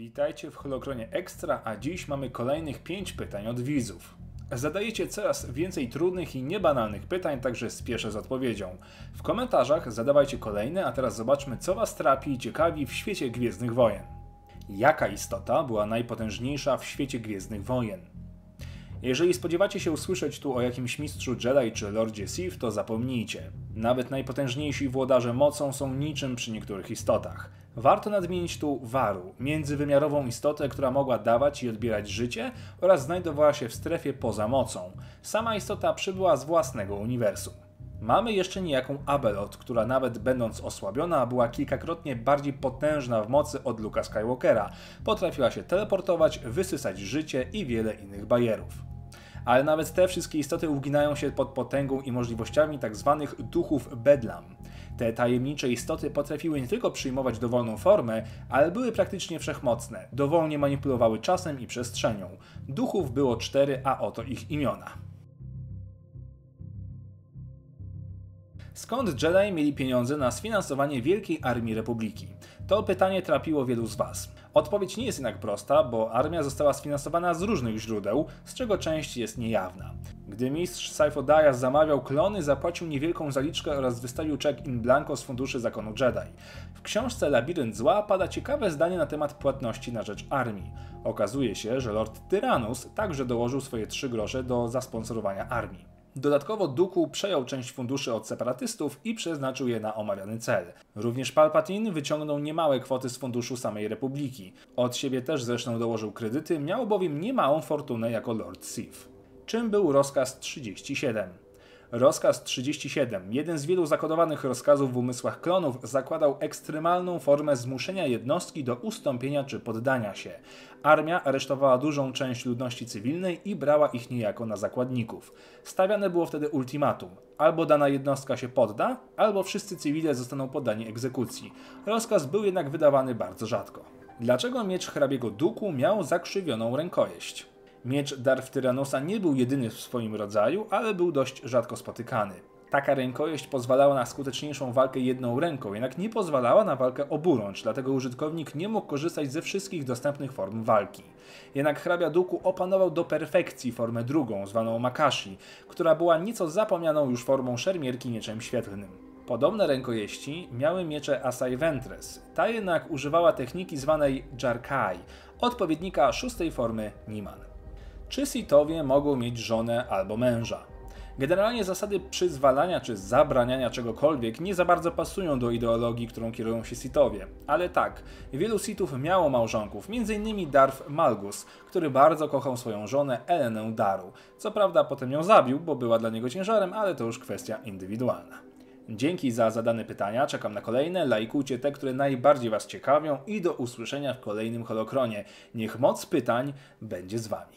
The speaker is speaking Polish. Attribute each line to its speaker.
Speaker 1: Witajcie w Holokronie Extra, a dziś mamy kolejnych 5 pytań od widzów. Zadajecie coraz więcej trudnych i niebanalnych pytań, także spieszę z odpowiedzią. W komentarzach zadawajcie kolejne, a teraz zobaczmy, co Was trapi i ciekawi w świecie Gwiezdnych Wojen. Jaka istota była najpotężniejsza w świecie Gwiezdnych Wojen? Jeżeli spodziewacie się usłyszeć tu o jakimś mistrzu Jedi czy Lordzie Sith, to zapomnijcie. Nawet najpotężniejsi włodarze mocą są niczym przy niektórych istotach. Warto nadmienić tu Waru, międzywymiarową istotę, która mogła dawać i odbierać życie oraz znajdowała się w strefie poza mocą. Sama istota przybyła z własnego uniwersum. Mamy jeszcze niejaką Abelot, która nawet będąc osłabiona była kilkakrotnie bardziej potężna w mocy od Luka Skywalkera. Potrafiła się teleportować, wysysać życie i wiele innych bajerów ale nawet te wszystkie istoty uginają się pod potęgą i możliwościami tzw. Tak duchów Bedlam. Te tajemnicze istoty potrafiły nie tylko przyjmować dowolną formę, ale były praktycznie wszechmocne, dowolnie manipulowały czasem i przestrzenią. Duchów było cztery, a oto ich imiona. Skąd Jedi mieli pieniądze na sfinansowanie Wielkiej Armii Republiki? To pytanie trapiło wielu z Was. Odpowiedź nie jest jednak prosta, bo armia została sfinansowana z różnych źródeł, z czego część jest niejawna. Gdy mistrz Saifo Dyas zamawiał klony, zapłacił niewielką zaliczkę oraz wystawił czek in blanco z funduszy zakonu Jedi. W książce Labirynt Zła pada ciekawe zdanie na temat płatności na rzecz armii. Okazuje się, że Lord Tyrannus także dołożył swoje trzy grosze do zasponsorowania armii. Dodatkowo Duku przejął część funduszy od separatystów i przeznaczył je na omawiany cel. Również Palpatine wyciągnął niemałe kwoty z funduszu samej Republiki. Od siebie też zresztą dołożył kredyty, miał bowiem niemałą fortunę jako Lord Sith. Czym był rozkaz 37? Rozkaz 37, jeden z wielu zakodowanych rozkazów w umysłach klonów, zakładał ekstremalną formę zmuszenia jednostki do ustąpienia czy poddania się. Armia aresztowała dużą część ludności cywilnej i brała ich niejako na zakładników. Stawiane było wtedy ultimatum: albo dana jednostka się podda, albo wszyscy cywile zostaną poddani egzekucji. Rozkaz był jednak wydawany bardzo rzadko. Dlaczego miecz hrabiego Duku miał zakrzywioną rękojeść? Miecz Darth Tyrannosa nie był jedyny w swoim rodzaju, ale był dość rzadko spotykany. Taka rękojeść pozwalała na skuteczniejszą walkę jedną ręką, jednak nie pozwalała na walkę oburącz, dlatego użytkownik nie mógł korzystać ze wszystkich dostępnych form walki. Jednak hrabia Duku opanował do perfekcji formę drugą, zwaną Makashi, która była nieco zapomnianą już formą szermierki mieczem świetlnym. Podobne rękojeści miały miecze Asai Ventress. Ta jednak używała techniki zwanej Jarkai, odpowiednika szóstej formy Niman czy Sithowie mogą mieć żonę albo męża. Generalnie zasady przyzwalania czy zabraniania czegokolwiek nie za bardzo pasują do ideologii, którą kierują się Sithowie. Ale tak, wielu Sithów miało małżonków, m.in. Darth Malgus, który bardzo kochał swoją żonę Elenę Daru. Co prawda potem ją zabił, bo była dla niego ciężarem, ale to już kwestia indywidualna. Dzięki za zadane pytania, czekam na kolejne, lajkujcie te, które najbardziej Was ciekawią i do usłyszenia w kolejnym Holokronie. Niech moc pytań będzie z Wami.